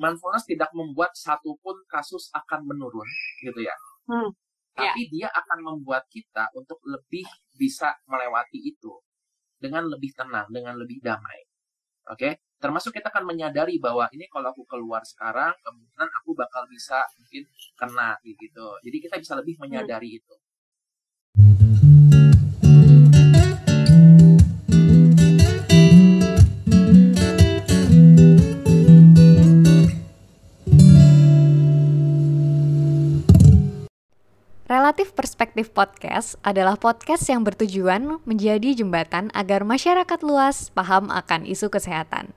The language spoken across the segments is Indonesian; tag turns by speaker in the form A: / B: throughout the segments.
A: mindfulness tidak membuat satupun kasus akan menurun, gitu ya.
B: Hmm.
A: Tapi dia akan membuat kita untuk lebih bisa melewati itu dengan lebih tenang, dengan lebih damai. Oke, termasuk kita akan menyadari bahwa ini kalau aku keluar sekarang, kemungkinan aku bakal bisa mungkin kena gitu. Jadi kita bisa lebih menyadari itu.
C: Relatif Perspektif Podcast adalah podcast yang bertujuan menjadi jembatan agar masyarakat luas paham akan isu kesehatan.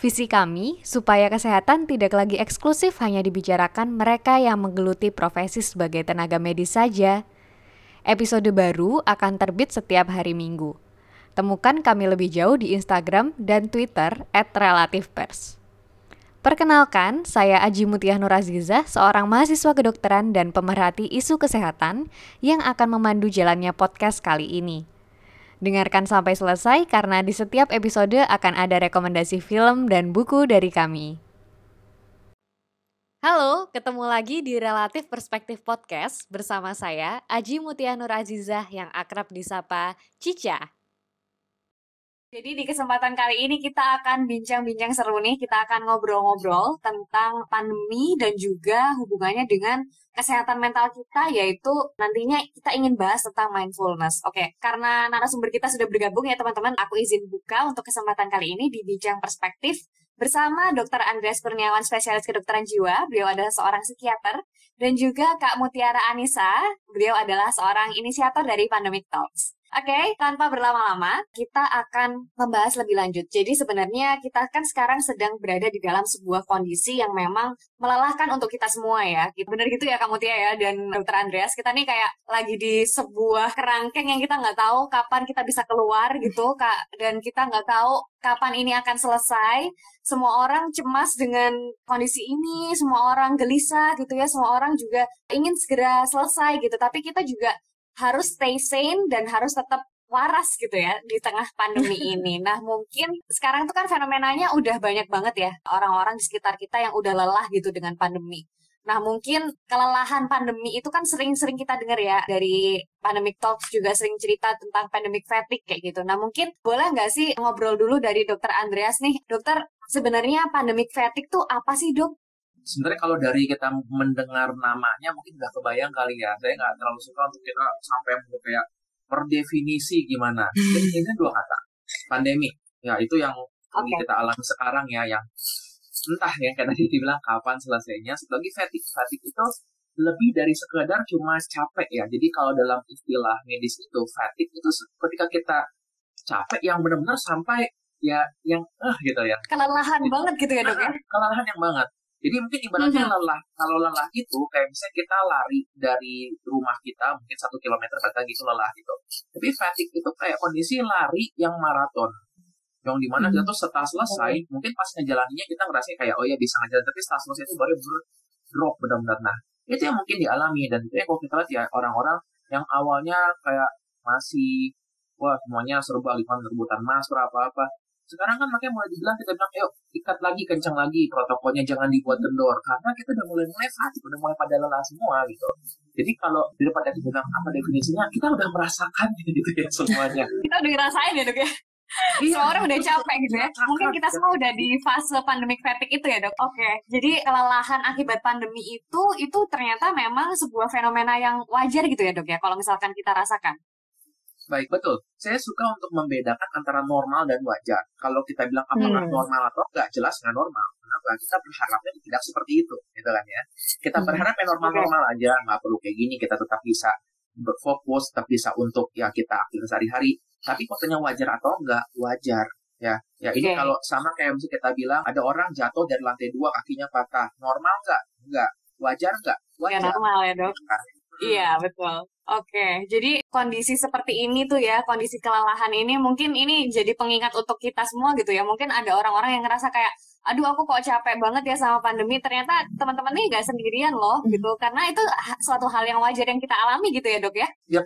C: Visi kami supaya kesehatan tidak lagi eksklusif hanya dibicarakan mereka yang menggeluti profesi sebagai tenaga medis saja. Episode baru akan terbit setiap hari Minggu. Temukan kami lebih jauh di Instagram dan Twitter @relativepers. Perkenalkan, saya Aji Mutiah Nur Azizah, seorang mahasiswa kedokteran dan pemerhati isu kesehatan yang akan memandu jalannya podcast kali ini. Dengarkan sampai selesai karena di setiap episode akan ada rekomendasi film dan buku dari kami. Halo, ketemu lagi di Relatif Perspektif Podcast bersama saya, Aji Mutiah Nur Azizah yang akrab disapa Cica. Jadi di kesempatan kali ini kita akan bincang-bincang seru nih, kita akan ngobrol-ngobrol tentang pandemi dan juga hubungannya dengan kesehatan mental kita, yaitu nantinya kita ingin bahas tentang mindfulness. Oke, karena narasumber kita sudah bergabung ya teman-teman, aku izin buka untuk kesempatan kali ini di Bincang Perspektif bersama Dr. Andreas Kurniawan, spesialis kedokteran jiwa. Beliau adalah seorang psikiater dan juga Kak Mutiara Anissa, beliau adalah seorang inisiator dari Pandemic Talks. Oke, okay, tanpa berlama-lama, kita akan membahas lebih lanjut. Jadi sebenarnya kita kan sekarang sedang berada di dalam sebuah kondisi yang memang melelahkan untuk kita semua ya. Bener gitu ya Kamu Tia ya dan Dr. Andreas. Kita nih kayak lagi di sebuah kerangkeng yang kita nggak tahu kapan kita bisa keluar gitu, Kak. Dan kita nggak tahu kapan ini akan selesai. Semua orang cemas dengan kondisi ini, semua orang gelisah gitu ya, semua orang juga ingin segera selesai gitu. Tapi kita juga harus stay sane dan harus tetap waras gitu ya di tengah pandemi ini. Nah mungkin sekarang itu kan fenomenanya udah banyak banget ya orang-orang di sekitar kita yang udah lelah gitu dengan pandemi. Nah mungkin kelelahan pandemi itu kan sering-sering kita dengar ya dari Pandemic Talks juga sering cerita tentang pandemic fatigue kayak gitu. Nah mungkin boleh nggak sih ngobrol dulu dari dokter Andreas nih. Dokter sebenarnya pandemic fatigue tuh apa sih dok?
A: Sebenarnya kalau dari kita mendengar namanya mungkin nggak kebayang kali ya. Saya nggak terlalu suka untuk kita sampai kayak per definisi gimana. Hmm. Ini dua kata. Pandemi. Ya itu yang okay. kita alami sekarang ya yang entah ya kayak tadi dibilang kapan selesainya. Sebagai fatigue, fatigue itu lebih dari sekedar cuma capek ya. Jadi kalau dalam istilah medis itu fatigue itu ketika kita capek yang benar-benar sampai ya yang eh gitu ya.
B: Kelelahan gitu. banget gitu ya dok ya.
A: Kelelahan yang banget. Jadi mungkin ibaratnya mm-hmm. lelah. Kalau lelah itu kayak misalnya kita lari dari rumah kita mungkin satu kilometer kata gitu lelah gitu. Tapi fatigue itu kayak kondisi lari yang maraton. Yang di mana mm-hmm. kita tuh setelah selesai, mungkin pas ngejalaninya kita ngerasa kayak oh ya bisa ngejalan, tapi setelah selesai itu baru ber drop benar-benar. Nah itu yang mungkin dialami dan itu yang kalau kita lihat ya orang-orang yang awalnya kayak masih wah semuanya serba lingkungan rebutan masker apa-apa sekarang kan makanya mulai dibilang kita bilang, yuk ikat lagi, kencang lagi protokolnya, jangan dibuat kendor. Karena kita udah mulai mulai fatigue, udah mulai pada lelah semua gitu. Jadi kalau daripada kita bilang apa definisinya, kita udah merasakan gitu ya semuanya.
B: kita udah ngerasain ya dok ya? Iya, semua orang udah capek gitu ya. Mungkin kita semua udah di fase pandemic fatigue itu ya dok. Oke, okay. jadi kelelahan akibat pandemi itu itu ternyata memang sebuah fenomena yang wajar gitu ya dok ya. Kalau misalkan kita rasakan.
A: Baik, betul. Saya suka untuk membedakan antara normal dan wajar. Kalau kita bilang apakah hmm. normal atau enggak, jelas nggak normal. Kenapa? Kita berharapnya tidak seperti itu, gitu kan ya. Kita hmm. berharap yang normal-normal aja, nggak perlu kayak gini, kita tetap bisa berfokus, tetap bisa untuk ya kita aktif sehari-hari. Tapi fotonya wajar atau enggak, wajar. Ya, ya ini okay. kalau sama kayak misalnya kita bilang ada orang jatuh dari lantai dua kakinya patah, normal enggak? Enggak. Wajar enggak?
B: Ya, wajar. Ya normal ya dok. Iya betul. Oke, jadi kondisi seperti ini tuh ya, kondisi kelelahan ini mungkin ini jadi pengingat untuk kita semua gitu ya. Mungkin ada orang-orang yang ngerasa kayak, aduh aku kok capek banget ya sama pandemi. Ternyata teman-teman ini gak sendirian loh hmm. gitu. Karena itu suatu hal yang wajar yang kita alami gitu ya dok ya.
A: Yep.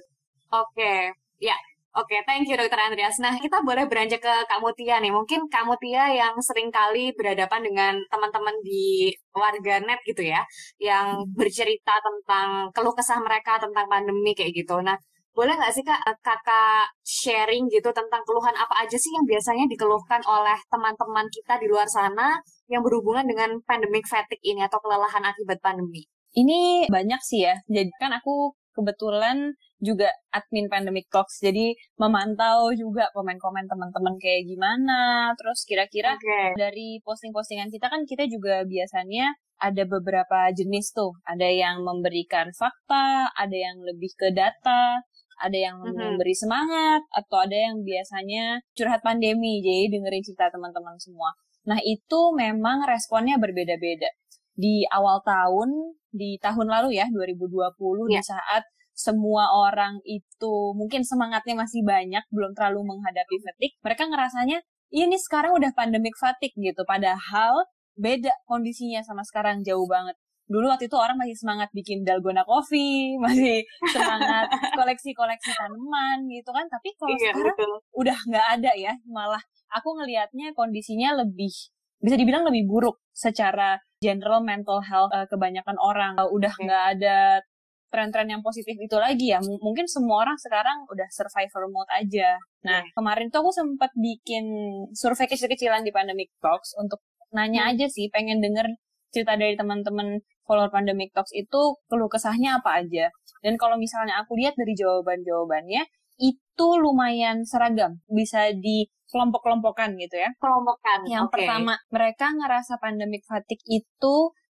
B: Oke, ya. Oke, okay, thank you Dokter Andreas. Nah, kita boleh beranjak ke Kak Mutia nih. Mungkin Kak Mutia yang sering kali berhadapan dengan teman-teman di warga net gitu ya, yang hmm. bercerita tentang keluh kesah mereka tentang pandemi kayak gitu. Nah, boleh nggak sih Kak, kakak sharing gitu tentang keluhan apa aja sih yang biasanya dikeluhkan oleh teman-teman kita di luar sana yang berhubungan dengan pandemic fatigue ini atau kelelahan akibat pandemi?
D: Ini banyak sih ya. Jadi kan aku kebetulan juga admin Pandemic Talks. Jadi memantau juga komen-komen teman-teman kayak gimana. Terus kira-kira okay. dari posting-postingan kita kan kita juga biasanya ada beberapa jenis tuh. Ada yang memberikan fakta, ada yang lebih ke data, ada yang mm-hmm. memberi semangat, atau ada yang biasanya curhat pandemi. Jadi dengerin cerita teman-teman semua. Nah itu memang responnya berbeda-beda. Di awal tahun, di tahun lalu ya, 2020, yeah. di saat semua orang itu mungkin semangatnya masih banyak, belum terlalu menghadapi fatigue, mereka ngerasanya ini sekarang udah pandemic fatigue gitu. Padahal beda kondisinya sama sekarang jauh banget. Dulu waktu itu orang masih semangat bikin dalgona coffee, masih semangat koleksi-koleksi tanaman gitu kan. Tapi kalau iya, sekarang betul. udah nggak ada ya, malah aku ngelihatnya kondisinya lebih bisa dibilang lebih buruk secara general mental health uh, kebanyakan orang uh, udah nggak ada tren-tren yang positif itu lagi ya. M mungkin semua orang sekarang udah survivor mode aja. Nah, hmm. kemarin tuh aku sempat bikin survei kecil-kecilan di Pandemic Talks untuk nanya hmm. aja sih, pengen denger cerita dari teman-teman follower Pandemic Talks itu keluh kesahnya apa aja. Dan kalau misalnya aku lihat dari jawaban-jawabannya, itu lumayan seragam. Bisa di kelompok-kelompokan gitu ya.
B: Kelompokan.
D: Yang okay. pertama, mereka ngerasa pandemic fatigue itu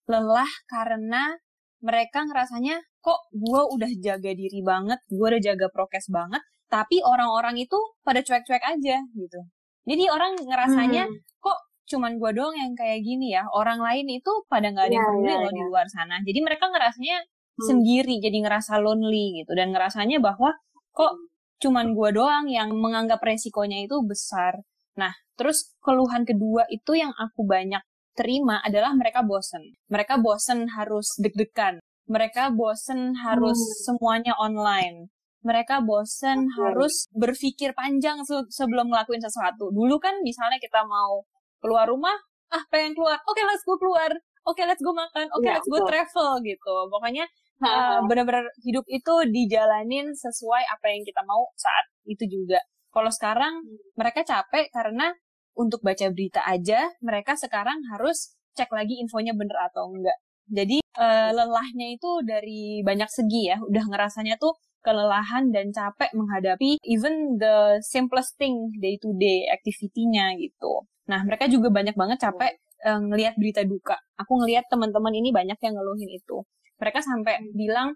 D: lelah karena mereka ngerasanya kok gue udah jaga diri banget, gue udah jaga prokes banget, tapi orang-orang itu pada cuek-cuek aja gitu. Jadi orang ngerasanya hmm. kok cuman gue doang yang kayak gini ya, orang lain itu pada nggak ada yang iya, peduli ya, loh di luar sana. Jadi mereka ngerasanya hmm. sendiri, jadi ngerasa lonely gitu dan ngerasanya bahwa kok cuman gue doang yang menganggap resikonya itu besar. Nah, terus keluhan kedua itu yang aku banyak terima adalah mereka bosen. Mereka bosen harus deg-degan mereka bosen harus hmm. semuanya online. Mereka bosen okay. harus berpikir panjang se sebelum ngelakuin sesuatu. Dulu kan misalnya kita mau keluar rumah, ah pengen keluar, oke okay, let's go keluar, oke okay, let's go makan, oke okay, ya, let's go travel gitu. Pokoknya uh, benar-benar hidup itu dijalanin sesuai apa yang kita mau saat itu juga. Kalau sekarang hmm. mereka capek karena untuk baca berita aja mereka sekarang harus cek lagi infonya bener atau enggak. Jadi uh, lelahnya itu dari banyak segi ya, udah ngerasanya tuh kelelahan dan capek menghadapi even the simplest thing day to day activity-nya gitu. Nah, mereka juga banyak banget capek uh, ngelihat berita duka. Aku ngelihat teman-teman ini banyak yang ngeluhin itu. Mereka sampai hmm. bilang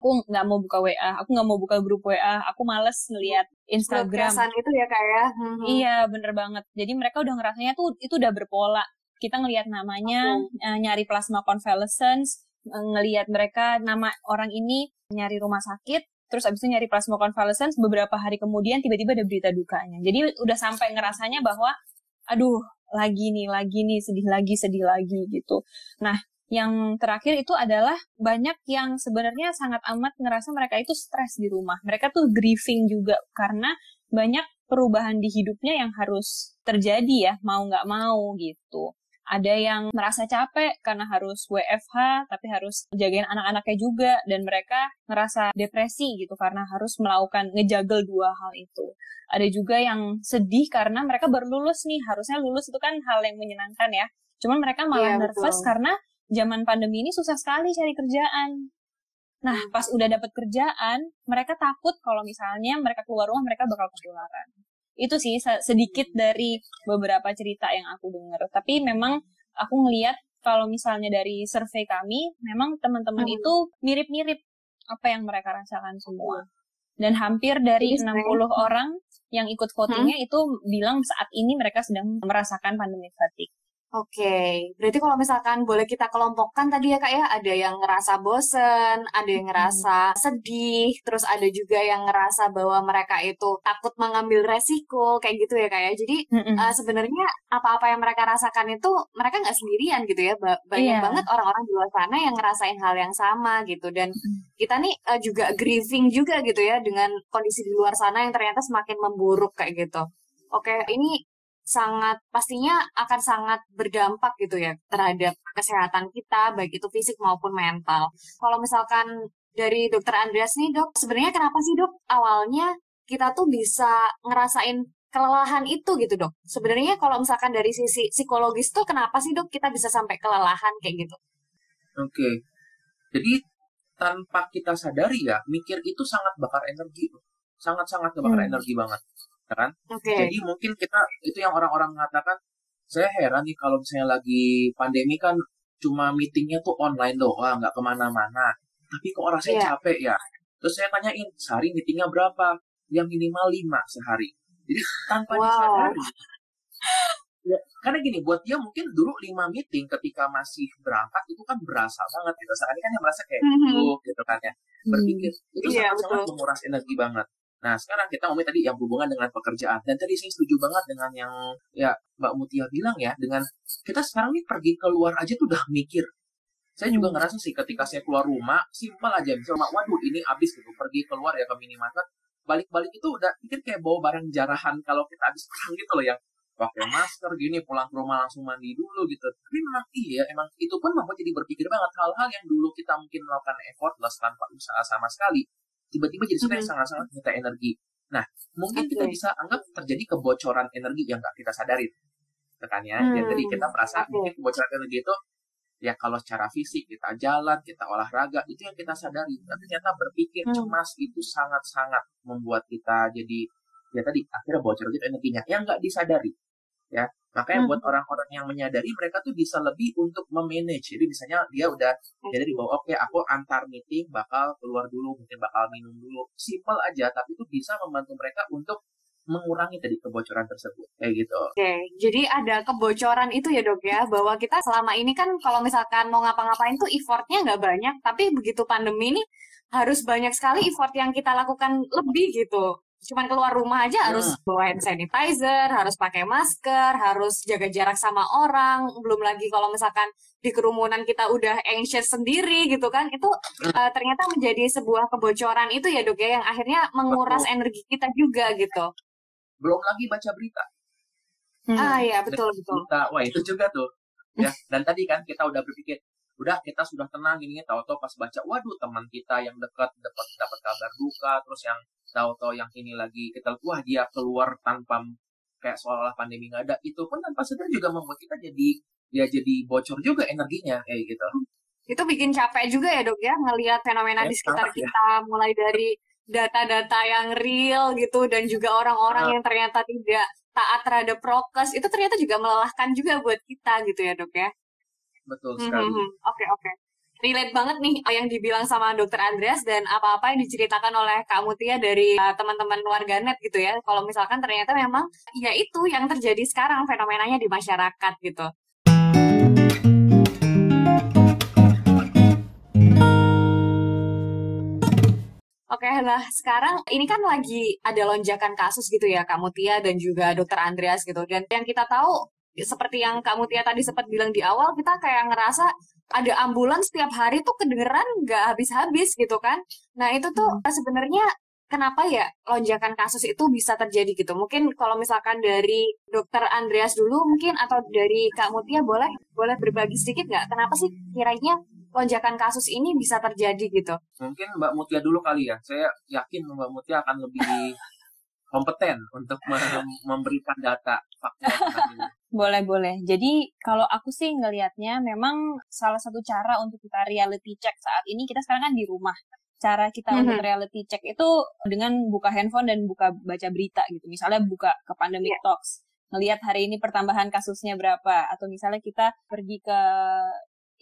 D: aku nggak mau buka WA, aku nggak mau buka grup WA, aku males ngelihat Instagram.
B: Kesan itu ya kayak. Ya?
D: Hmm. Iya, bener banget. Jadi mereka udah ngerasanya tuh itu udah berpola kita ngelihat namanya okay. uh, eh, nyari plasma convalescence uh, ngelihat mereka nama orang ini nyari rumah sakit terus abis itu nyari plasma convalescence beberapa hari kemudian tiba-tiba ada berita dukanya jadi udah sampai ngerasanya bahwa aduh lagi nih lagi nih sedih lagi sedih lagi gitu nah yang terakhir itu adalah banyak yang sebenarnya sangat amat ngerasa mereka itu stres di rumah. Mereka tuh grieving juga karena banyak perubahan di hidupnya yang harus terjadi ya, mau nggak mau gitu ada yang merasa capek karena harus WFH tapi harus jagain anak-anaknya juga dan mereka ngerasa depresi gitu karena harus melakukan ngejagel dua hal itu. Ada juga yang sedih karena mereka baru lulus nih, harusnya lulus itu kan hal yang menyenangkan ya. Cuman mereka malah yeah, nervous betul. karena zaman pandemi ini susah sekali cari kerjaan. Nah, hmm. pas udah dapet kerjaan, mereka takut kalau misalnya mereka keluar rumah mereka bakal ketularan itu sih sedikit dari beberapa cerita yang aku dengar tapi memang aku ngelihat kalau misalnya dari survei kami memang teman-teman hmm. itu mirip-mirip apa yang mereka rasakan semua. Dan hampir dari 60 orang yang ikut votingnya hmm? itu bilang saat ini mereka sedang merasakan pandemi fatigue
B: Oke, okay. berarti kalau misalkan boleh kita kelompokkan tadi ya kak ya, ada yang ngerasa bosen, ada yang ngerasa sedih, terus ada juga yang ngerasa bahwa mereka itu takut mengambil resiko, kayak gitu ya kak ya. Jadi mm-hmm. uh, sebenarnya apa-apa yang mereka rasakan itu mereka nggak sendirian gitu ya, banyak yeah. banget orang-orang di luar sana yang ngerasain hal yang sama gitu. Dan mm-hmm. kita nih uh, juga grieving juga gitu ya dengan kondisi di luar sana yang ternyata semakin memburuk kayak gitu. Oke, ini sangat pastinya akan sangat berdampak gitu ya terhadap kesehatan kita baik itu fisik maupun mental. Kalau misalkan dari dokter Andreas nih dok, sebenarnya kenapa sih dok awalnya kita tuh bisa ngerasain kelelahan itu gitu dok? Sebenarnya kalau misalkan dari sisi psikologis tuh kenapa sih dok kita bisa sampai kelelahan kayak gitu?
A: Oke, jadi tanpa kita sadari ya mikir itu sangat bakar energi, sangat-sangat bakar hmm. energi banget kan? Okay. Jadi mungkin kita itu yang orang-orang mengatakan saya heran nih kalau misalnya lagi pandemi kan cuma meetingnya tuh online doang, nggak ke mana-mana. Tapi kok rasanya yeah. capek ya? Terus saya tanyain, sehari meetingnya berapa? Yang minimal lima sehari. Jadi tanpa wow. disadari. Ya, karena gini, buat dia mungkin dulu lima meeting ketika masih berangkat itu kan berasa banget gitu. Sekarang kan dia merasa kayak mm -hmm. gitu kan ya. Berpikir itu yeah, sangat-sangat menguras energi banget. Nah, sekarang kita ngomongin tadi yang berhubungan dengan pekerjaan. Dan tadi saya setuju banget dengan yang ya Mbak Mutia bilang ya, dengan kita sekarang nih pergi keluar aja tuh udah mikir. Saya juga hmm. ngerasa sih ketika saya keluar rumah, simpel aja. Misalnya, waduh ini habis gitu, pergi keluar ya ke minimarket, balik-balik itu udah pikir kayak bawa barang jarahan kalau kita habis perang gitu loh yang pakai masker gini pulang ke rumah langsung mandi dulu gitu tapi memang iya emang itu pun membuat jadi berpikir banget hal-hal yang dulu kita mungkin melakukan effortless tanpa usaha sama sekali tiba-tiba jadi sesuatu yang sangat-sangat minta energi. Nah, mungkin okay. kita bisa anggap terjadi kebocoran energi yang nggak kita sadari. Tekannya, hmm. jadi kita merasa okay. mungkin kebocoran energi itu ya kalau secara fisik kita jalan, kita olahraga, itu yang kita sadari. Tapi ternyata berpikir hmm. cemas itu sangat-sangat membuat kita jadi ya tadi akhirnya bocor gitu energinya yang nggak disadari ya Makanya hmm. buat orang-orang yang menyadari mereka tuh bisa lebih untuk memanage. Jadi misalnya dia udah jadi di bawah oke okay, aku antar meeting bakal keluar dulu, mungkin bakal minum dulu. Simple aja tapi itu bisa membantu mereka untuk mengurangi tadi kebocoran tersebut kayak gitu.
B: Oke, okay. jadi ada kebocoran itu ya dok ya bahwa kita selama ini kan kalau misalkan mau ngapa-ngapain tuh effortnya nggak banyak, tapi begitu pandemi ini harus banyak sekali effort yang kita lakukan lebih gitu cuman keluar rumah aja harus hmm. bawa hand sanitizer, harus pakai masker, harus jaga jarak sama orang, belum lagi kalau misalkan di kerumunan kita udah anxious sendiri gitu kan, itu uh, ternyata menjadi sebuah kebocoran itu ya dok ya yang akhirnya menguras betul. energi kita juga gitu.
A: Belum lagi baca berita.
B: Hmm. Ah ya betul betul.
A: Berita, wah itu juga tuh. Ya, dan tadi kan kita udah berpikir udah kita sudah tenang ini tahu-tahu pas baca. Waduh teman kita yang dekat dapat dapat kabar duka terus yang tahu-tahu yang ini lagi kita wah dia keluar tanpa kayak seolah-olah pandemi nggak ada. Itu pun tanpa sadar juga membuat kita jadi ya jadi bocor juga energinya kayak gitu.
B: Itu bikin capek juga ya dok ya ngelihat fenomena ya, di sekitar ya. kita mulai dari data-data yang real gitu dan juga orang-orang uh, yang ternyata tidak taat terhadap prokes itu ternyata juga melelahkan juga buat kita gitu ya dok ya
A: betul hmm, sekali
B: hmm, oke oke okay relate banget nih yang dibilang sama dokter Andreas dan apa-apa yang diceritakan oleh Kak Mutia dari uh, teman-teman warganet gitu ya. Kalau misalkan ternyata memang ya itu yang terjadi sekarang fenomenanya di masyarakat gitu. Oke, nah sekarang ini kan lagi ada lonjakan kasus gitu ya Kak Mutia dan juga dokter Andreas gitu. Dan yang kita tahu seperti yang Kak Mutia tadi sempat bilang di awal, kita kayak ngerasa ada ambulans setiap hari tuh kedengeran nggak habis-habis gitu kan. Nah itu tuh hmm. sebenarnya kenapa ya lonjakan kasus itu bisa terjadi gitu? Mungkin kalau misalkan dari dokter Andreas dulu mungkin atau dari Kak Mutia boleh boleh berbagi sedikit nggak? Kenapa sih kiranya lonjakan kasus ini bisa terjadi gitu?
A: Mungkin Mbak Mutia dulu kali ya. Saya yakin Mbak Mutia akan lebih kompeten untuk memberikan data fakta.
D: boleh boleh. Jadi kalau aku sih ngelihatnya memang salah satu cara untuk kita reality check saat ini kita sekarang kan di rumah. Cara kita mm -hmm. untuk reality check itu dengan buka handphone dan buka baca berita gitu. Misalnya buka ke Pandemic yeah. Talks ngelihat hari ini pertambahan kasusnya berapa atau misalnya kita pergi ke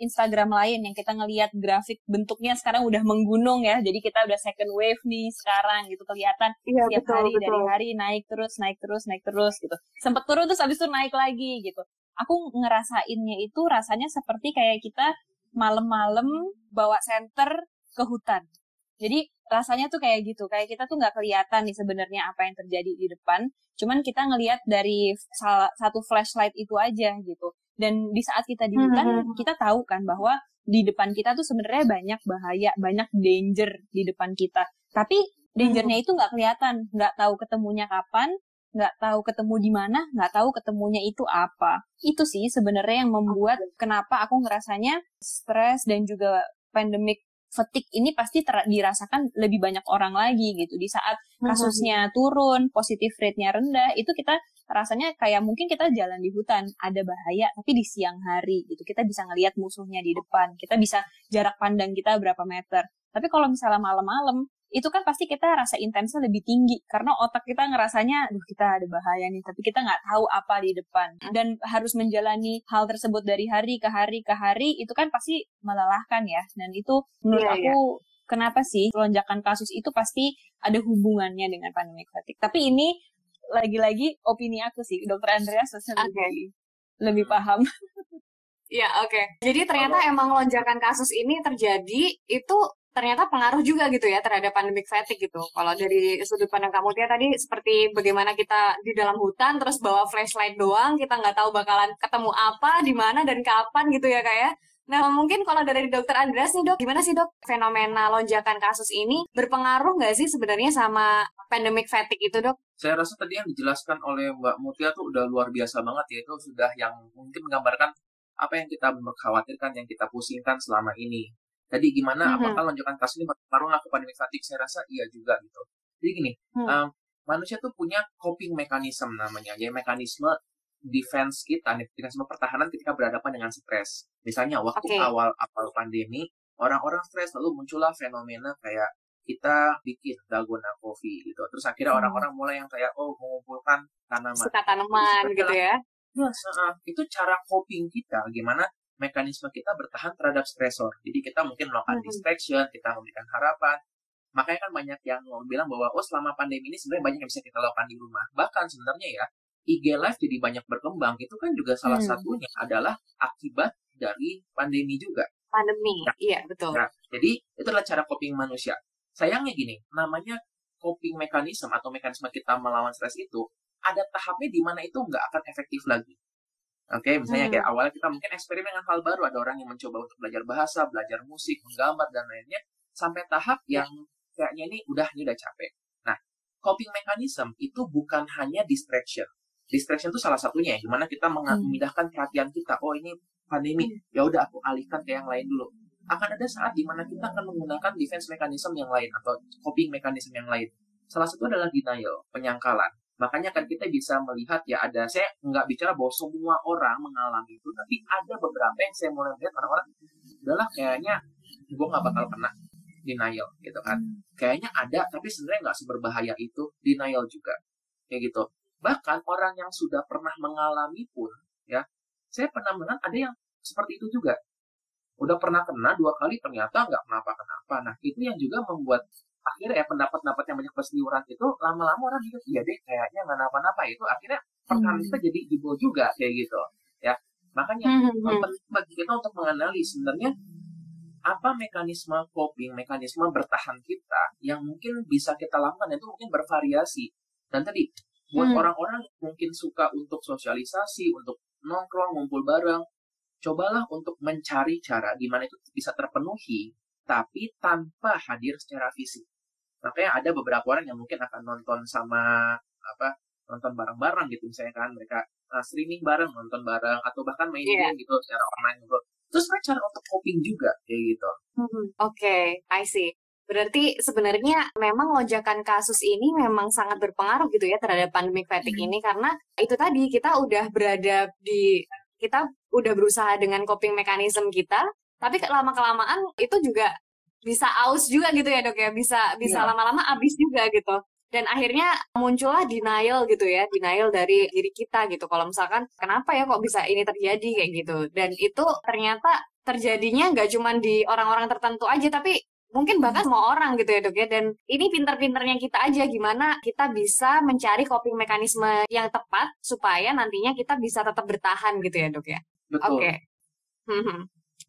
D: Instagram lain yang kita ngelihat grafik bentuknya sekarang udah menggunung ya. Jadi kita udah second wave nih sekarang gitu kelihatan iya, tiap betul, hari betul. dari hari naik terus naik terus naik terus gitu. Sempet turun terus habis itu naik lagi gitu. aku ngerasainnya itu rasanya seperti kayak kita malam-malam bawa senter ke hutan. Jadi rasanya tuh kayak gitu, kayak kita tuh nggak kelihatan nih sebenarnya apa yang terjadi di depan, cuman kita ngelihat dari salah satu flashlight itu aja gitu. Dan di saat kita di hutan, hmm. kita tahu kan bahwa di depan kita tuh sebenarnya banyak bahaya, banyak danger di depan kita. Tapi dangernya itu nggak kelihatan, nggak tahu ketemunya kapan, nggak tahu ketemu di mana, nggak tahu ketemunya itu apa. Itu sih sebenarnya yang membuat kenapa aku ngerasanya stres dan juga pandemic fatigue ini pasti ter- dirasakan lebih banyak orang lagi gitu. Di saat hmm. kasusnya turun, positif rate-nya rendah, itu kita rasanya kayak mungkin kita jalan di hutan, ada bahaya, tapi di siang hari gitu. Kita bisa ngelihat musuhnya di depan, kita bisa jarak pandang kita berapa meter. Tapi kalau misalnya malam-malam, itu kan pasti kita rasa intensnya lebih tinggi karena otak kita ngerasanya aduh kita ada bahaya nih tapi kita nggak tahu apa di depan dan harus menjalani hal tersebut dari hari ke hari ke hari itu kan pasti melelahkan ya dan itu menurut yeah, aku yeah. kenapa sih lonjakan kasus itu pasti ada hubungannya dengan pandemi fatigue tapi ini lagi-lagi opini aku sih dokter Andreas okay. lebih lebih paham
B: Ya, oke. Okay. Jadi ternyata emang lonjakan kasus ini terjadi itu ternyata pengaruh juga gitu ya terhadap pandemic fatigue gitu. Kalau dari sudut pandang kamu Tia tadi seperti bagaimana kita di dalam hutan terus bawa flashlight doang, kita nggak tahu bakalan ketemu apa, di mana dan kapan gitu ya kayak. Nah mungkin kalau dari dokter Andreas nih dok, gimana sih dok fenomena lonjakan kasus ini berpengaruh nggak sih sebenarnya sama pandemic fatigue itu dok?
A: Saya rasa tadi yang dijelaskan oleh Mbak Mutia tuh udah luar biasa banget ya itu sudah yang mungkin menggambarkan apa yang kita khawatirkan, yang kita pusingkan selama ini Tadi gimana mm -hmm. apakah lonjakan kasus ini berpengaruh ke pandemi fatigue? Saya rasa iya juga gitu. Jadi gini, mm. um, manusia tuh punya coping mechanism namanya, ya mekanisme defense kita, mekanisme pertahanan ketika berhadapan dengan stres. Misalnya waktu okay. awal awal pandemi, orang-orang stres lalu muncullah fenomena kayak kita bikin dalgona coffee gitu. Terus akhirnya hmm. orang-orang mulai yang kayak oh mengumpulkan tanaman.
B: Suka tanaman gitu ya.
A: Ya, itu cara coping kita gimana mekanisme kita bertahan terhadap stresor. Jadi kita mungkin melakukan hmm. distraction, kita memberikan harapan. Makanya kan banyak yang bilang bahwa oh selama pandemi ini sebenarnya banyak yang bisa kita lakukan di rumah. Bahkan sebenarnya ya IG Live jadi banyak berkembang. Itu kan juga salah hmm. satunya adalah akibat dari pandemi juga.
B: Pandemi, nah, iya betul. Nah,
A: jadi itu adalah cara coping manusia. Sayangnya gini, namanya coping mekanisme atau mekanisme kita melawan stres itu ada tahapnya di mana itu nggak akan efektif lagi. Oke, okay, misalnya hmm. kayak awalnya kita mungkin eksperimen dengan hal baru, ada orang yang mencoba untuk belajar bahasa, belajar musik, menggambar dan lainnya, sampai tahap yang kayaknya ini udah ini udah capek. Nah, coping mechanism itu bukan hanya distraction. Distraction itu salah satunya, ya, gimana kita hmm. memindahkan perhatian kita. Oh ini pandemi, hmm. ya udah aku alihkan ke yang lain dulu. Akan ada saat di mana kita akan menggunakan defense mechanism yang lain atau coping mechanism yang lain. Salah satu adalah denial, penyangkalan. Makanya kan kita bisa melihat ya ada, saya nggak bicara bahwa semua orang mengalami itu, tapi ada beberapa yang saya mulai melihat orang-orang adalah kayaknya gue nggak bakal kena denial gitu kan. Hmm. Kayaknya ada, tapi sebenarnya nggak seberbahaya itu denial juga kayak gitu. Bahkan orang yang sudah pernah mengalami pun ya, saya pernah melihat ada yang seperti itu juga. Udah pernah kena dua kali ternyata nggak kenapa-kenapa. Nah itu yang juga membuat akhirnya ya pendapat-pendapat yang banyak berseliweran itu lama-lama orang juga iya deh kayaknya nggak napa-napa itu akhirnya pertahanan hmm. kita jadi jebol juga kayak gitu ya makanya hmm. hmm, hmm. penting bagi kita untuk mengenali sebenarnya apa mekanisme coping mekanisme bertahan kita yang mungkin bisa kita lakukan itu mungkin bervariasi dan tadi buat hmm. orang-orang hmm. mungkin suka untuk sosialisasi untuk nongkrong ngumpul bareng cobalah untuk mencari cara gimana itu bisa terpenuhi tapi tanpa hadir secara fisik makanya ada beberapa orang yang mungkin akan nonton sama apa nonton bareng-bareng gitu misalnya kan mereka uh, streaming bareng nonton bareng atau bahkan main yeah. game gitu secara online gitu terus mereka cara untuk coping juga kayak gitu
B: hmm, oke okay, I see Berarti sebenarnya memang lonjakan kasus ini memang sangat berpengaruh gitu ya terhadap pandemic fatigue hmm. ini karena itu tadi kita udah berada di kita udah berusaha dengan coping mechanism kita, tapi lama kelamaan itu juga bisa aus juga gitu ya dok ya. Bisa bisa lama lama-lama habis juga gitu. Dan akhirnya muncullah denial gitu ya denial dari diri kita gitu. Kalau misalkan kenapa ya kok bisa ini terjadi? kayak gitu. Dan itu ternyata terjadinya nggak cuma di orang-orang tertentu aja tapi mungkin bahkan semua orang gitu ya dok ya dan ini pinter-pinternya kita aja gimana kita bisa mencari coping mekanisme yang tepat supaya nantinya kita bisa tetap bertahan gitu ya dok ya
A: Betul.
B: oke okay.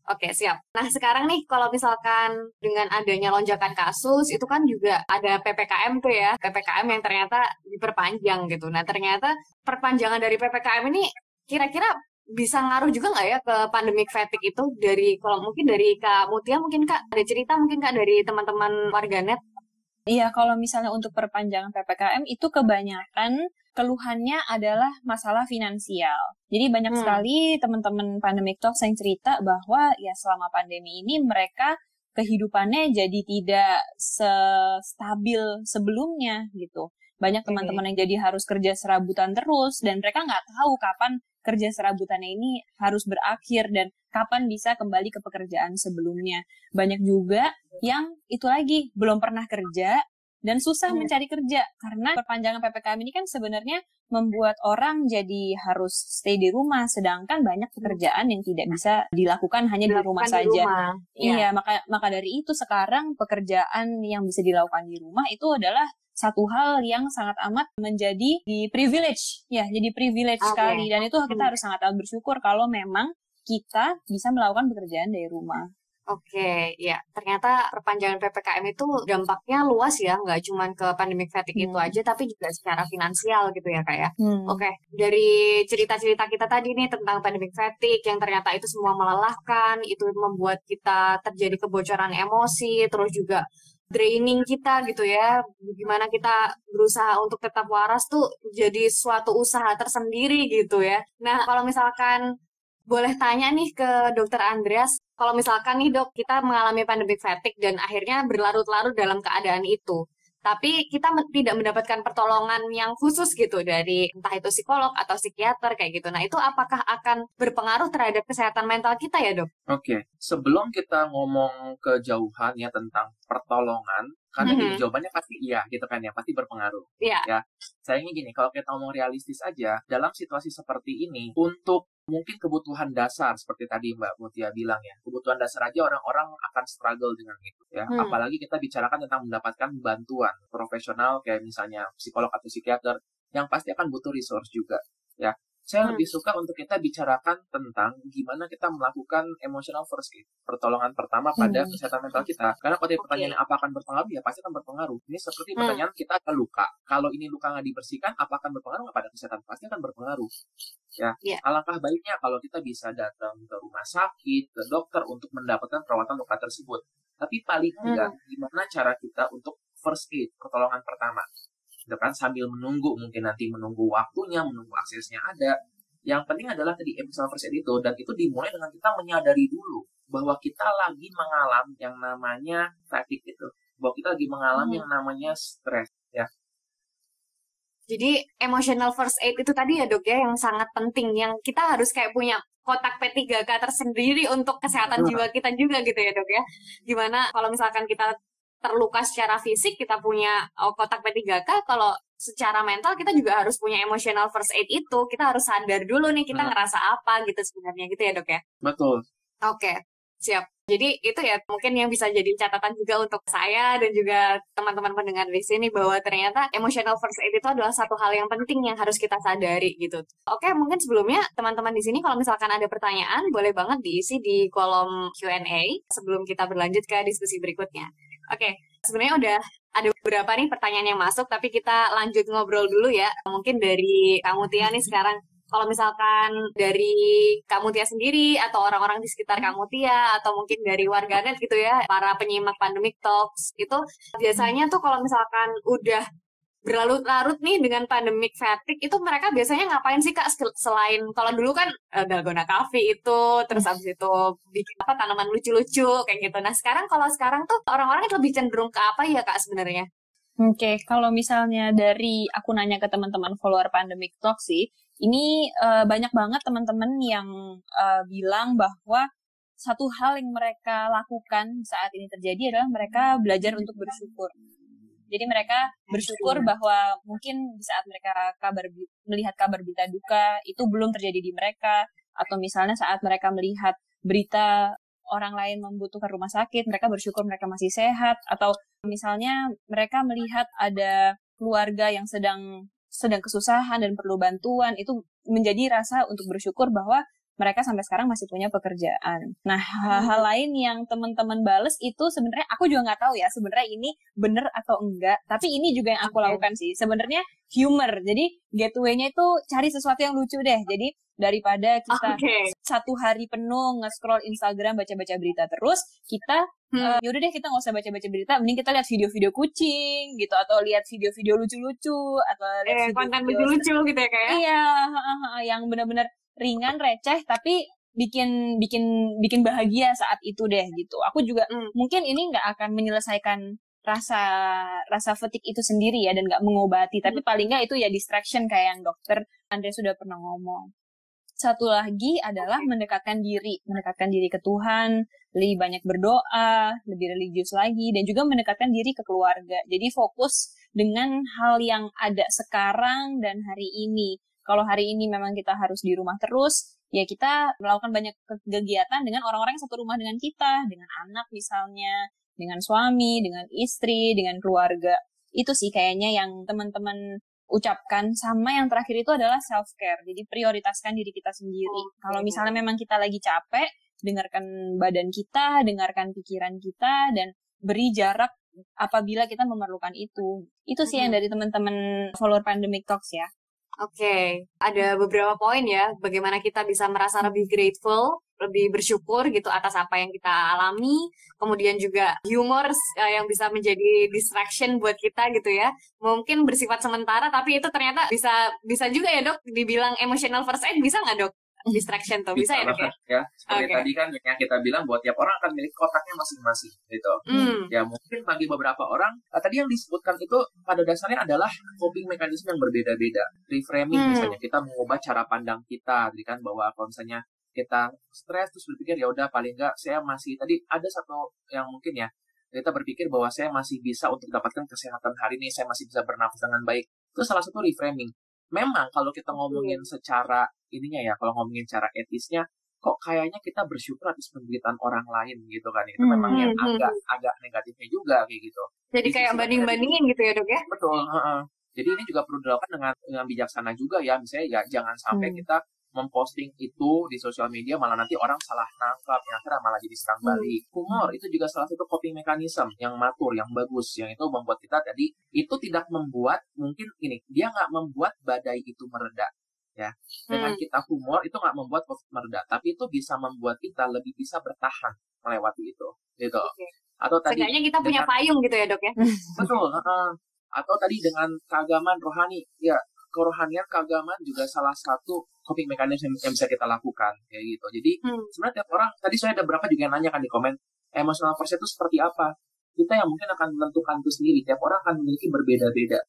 B: Oke, siap. Nah, sekarang nih kalau misalkan dengan adanya lonjakan kasus, itu kan juga ada PPKM tuh ya. PPKM yang ternyata diperpanjang gitu. Nah, ternyata perpanjangan dari PPKM ini kira-kira bisa ngaruh juga nggak ya ke pandemic fatigue itu dari kalau mungkin dari Kak Mutia mungkin Kak ada cerita mungkin Kak dari teman-teman warganet
D: Iya, kalau misalnya untuk perpanjangan PPKM itu kebanyakan keluhannya adalah masalah finansial. Jadi banyak hmm. sekali teman-teman pandemic talks yang cerita bahwa ya selama pandemi ini mereka kehidupannya jadi tidak stabil sebelumnya gitu. Banyak teman-teman yang jadi harus kerja serabutan terus dan mereka nggak tahu kapan kerja serabutannya ini harus berakhir dan kapan bisa kembali ke pekerjaan sebelumnya. Banyak juga yang itu lagi belum pernah kerja dan susah hmm. mencari kerja karena perpanjangan PPKM ini kan sebenarnya membuat orang jadi harus stay di rumah sedangkan banyak pekerjaan yang tidak bisa dilakukan hanya dilakukan di rumah di saja. Rumah. Iya, ya, maka maka dari itu sekarang pekerjaan yang bisa dilakukan di rumah itu adalah satu hal yang sangat amat menjadi di privilege ya jadi privilege okay. sekali dan itu kita hmm. harus sangat amat bersyukur kalau memang kita bisa melakukan pekerjaan dari rumah.
B: Oke, ya ternyata perpanjangan ppkm itu dampaknya luas ya, nggak cuma ke pandemic fatigue hmm. itu aja, tapi juga secara finansial gitu ya kak ya. Hmm. Oke, dari cerita-cerita kita tadi nih tentang pandemic fatigue yang ternyata itu semua melelahkan, itu membuat kita terjadi kebocoran emosi, terus juga draining kita gitu ya, gimana kita berusaha untuk tetap waras tuh jadi suatu usaha tersendiri gitu ya. Nah kalau misalkan boleh tanya nih ke dokter Andreas, kalau misalkan nih dok, kita mengalami pandemic fatigue dan akhirnya berlarut-larut dalam keadaan itu, tapi kita tidak mendapatkan pertolongan yang khusus gitu dari entah itu psikolog atau psikiater kayak gitu. Nah itu apakah akan berpengaruh terhadap kesehatan mental kita ya dok?
A: Oke, okay. sebelum kita ngomong kejauhan ya tentang pertolongan, karena mm -hmm. jawabannya pasti iya gitu kan ya, pasti berpengaruh.
B: Iya.
A: Yeah. Ya, sayangnya gini, kalau kita ngomong realistis aja, dalam situasi seperti ini, untuk mungkin kebutuhan dasar seperti tadi Mbak Mutia bilang ya kebutuhan dasar aja orang-orang akan struggle dengan itu ya hmm. apalagi kita bicarakan tentang mendapatkan bantuan profesional kayak misalnya psikolog atau psikiater yang pasti akan butuh resource juga ya saya hmm. lebih suka untuk kita bicarakan tentang gimana kita melakukan emotional first aid, pertolongan pertama pada hmm. kesehatan mental kita. Karena kalau okay. pertanyaan apa akan berpengaruh, ya pasti akan berpengaruh. Ini seperti hmm. pertanyaan kita ada luka. Kalau ini luka nggak dibersihkan, apa akan berpengaruh pada kesehatan? Pasti akan berpengaruh. Ya, yeah. alangkah baiknya kalau kita bisa datang ke rumah sakit, ke dokter untuk mendapatkan perawatan luka tersebut. Tapi paling enggak, hmm. gimana cara kita untuk first aid, pertolongan pertama gitu kan sambil menunggu mungkin nanti menunggu waktunya menunggu aksesnya ada yang penting adalah tadi episode first aid itu dan itu dimulai dengan kita menyadari dulu bahwa kita lagi mengalami yang namanya fatigue itu bahwa kita lagi mengalami hmm. yang namanya stres ya
B: jadi emotional first aid itu tadi ya dok ya yang sangat penting yang kita harus kayak punya kotak P3K tersendiri untuk kesehatan jiwa kita juga gitu ya dok ya. Gimana kalau misalkan kita terluka secara fisik kita punya oh, kotak P3K kalau secara mental kita juga harus punya emotional first aid itu kita harus sadar dulu nih kita nah. ngerasa apa gitu sebenarnya gitu ya dok ya
A: betul
B: oke okay, siap jadi itu ya mungkin yang bisa jadi catatan juga untuk saya dan juga teman-teman pendengar di sini bahwa ternyata emotional first aid itu adalah satu hal yang penting yang harus kita sadari gitu. Oke, mungkin sebelumnya teman-teman di sini kalau misalkan ada pertanyaan boleh banget diisi di kolom Q&A sebelum kita berlanjut ke diskusi berikutnya. Oke, sebenarnya udah ada beberapa nih pertanyaan yang masuk, tapi kita lanjut ngobrol dulu ya. Mungkin dari kamu Tia nih sekarang, kalau misalkan dari kamu Tia sendiri atau orang-orang di sekitar kamu Tia atau mungkin dari warganet gitu ya, para penyimak Pandemic Talks itu biasanya tuh kalau misalkan udah berlarut-larut nih dengan pandemic fatigue itu mereka biasanya ngapain sih kak selain kalau dulu kan uh, dalgona coffee itu terus abis itu bikin apa tanaman lucu-lucu kayak gitu nah sekarang kalau sekarang tuh orang-orang itu lebih cenderung ke apa ya kak sebenarnya
D: Oke, okay, kalau misalnya dari aku nanya ke teman-teman follower Pandemic Talk sih, ini uh, banyak banget teman-teman yang uh, bilang bahwa satu hal yang mereka lakukan saat ini terjadi adalah mereka belajar untuk bersyukur. Jadi mereka bersyukur bahwa mungkin di saat mereka kabar melihat kabar berita duka itu belum terjadi di mereka. Atau misalnya saat mereka melihat berita orang lain membutuhkan rumah sakit, mereka bersyukur mereka masih sehat. Atau misalnya mereka melihat ada keluarga yang sedang sedang kesusahan dan perlu bantuan itu menjadi rasa untuk bersyukur bahwa mereka sampai sekarang masih punya pekerjaan. Nah, hal-hal hmm. lain yang teman-teman bales itu sebenarnya aku juga nggak tahu ya sebenarnya ini bener atau enggak. Tapi ini juga yang aku okay. lakukan sih. Sebenarnya humor. Jadi gateway-nya itu cari sesuatu yang lucu deh. Jadi daripada kita okay. satu hari penuh nge-scroll Instagram baca-baca berita terus, kita hmm. uh, yaudah deh kita nggak usah baca-baca berita, mending kita lihat video-video kucing gitu atau lihat video-video lucu-lucu atau lihat
B: eh, konten lucu-lucu gitu ya kayak.
D: Ya? Iya, yang benar-benar ringan receh tapi bikin bikin bikin bahagia saat itu deh gitu. Aku juga hmm. mungkin ini nggak akan menyelesaikan rasa rasa fatigue itu sendiri ya dan nggak mengobati tapi hmm. paling nggak itu ya distraction kayak yang dokter Andre sudah pernah ngomong satu lagi adalah mendekatkan diri, mendekatkan diri ke Tuhan, lebih banyak berdoa, lebih religius lagi, dan juga mendekatkan diri ke keluarga. Jadi fokus dengan hal yang ada sekarang dan hari ini. Kalau hari ini memang kita harus di rumah terus, ya kita melakukan banyak kegiatan dengan orang-orang yang satu rumah dengan kita, dengan anak misalnya, dengan suami, dengan istri, dengan keluarga. Itu sih kayaknya yang teman-teman ucapkan sama yang terakhir itu adalah self care. Jadi prioritaskan diri kita sendiri. Oh, Kalau misalnya memang kita lagi capek, dengarkan badan kita, dengarkan pikiran kita dan beri jarak apabila kita memerlukan itu. Itu sih hmm. yang dari teman-teman follower pandemic talks ya.
B: Oke, okay. ada beberapa poin ya, bagaimana kita bisa merasa lebih grateful, lebih bersyukur gitu atas apa yang kita alami, kemudian juga humor uh, yang bisa menjadi distraction buat kita gitu ya. Mungkin bersifat sementara, tapi itu ternyata bisa bisa juga ya dok, dibilang emotional first aid bisa nggak dok? distraction tuh bisa, ya ya?
A: ya seperti okay. tadi kan yang kita bilang buat tiap orang akan milik kotaknya masing-masing gitu mm. ya mungkin bagi beberapa orang uh, tadi yang disebutkan itu pada dasarnya adalah coping mekanisme yang berbeda-beda reframing mm. misalnya kita mengubah cara pandang kita tadi kan bahwa kalau misalnya kita stres terus berpikir ya udah paling enggak saya masih tadi ada satu yang mungkin ya kita berpikir bahwa saya masih bisa untuk mendapatkan kesehatan hari ini saya masih bisa bernafas dengan baik itu salah satu reframing memang kalau kita ngomongin secara ininya ya, kalau ngomongin cara etisnya, kok kayaknya kita bersyukur atas penderitaan orang lain gitu kan itu hmm, memang yang hmm, hmm, agak hmm. agak negatifnya juga kayak gitu
B: jadi Di kayak banding bandingin gitu ya dok ya
A: betul uh -uh. jadi ini juga perlu dilakukan dengan dengan bijaksana juga ya misalnya ya jangan sampai hmm. kita memposting itu di sosial media malah nanti orang salah nangkap yang akhirnya malah jadi serang hmm. balik. Humor itu juga salah satu coping mechanism yang matur, yang bagus, yang itu membuat kita tadi itu tidak membuat mungkin ini dia nggak membuat badai itu mereda ya dengan hmm. kita humor itu nggak membuat covid mereda tapi itu bisa membuat kita lebih bisa bertahan melewati itu gitu okay.
B: atau tadi Seenggaknya kita dengan, punya payung gitu ya dok ya
A: betul uh, atau tadi dengan keagamaan rohani ya kerohanian keagamaan juga salah satu coping mechanism yang bisa kita lakukan kayak gitu. Jadi hmm. sebenarnya tiap orang tadi saya ada berapa juga yang nanya kan di komen emotional force itu seperti apa. Kita yang mungkin akan menentukan itu sendiri. Tiap orang akan memiliki berbeda-beda.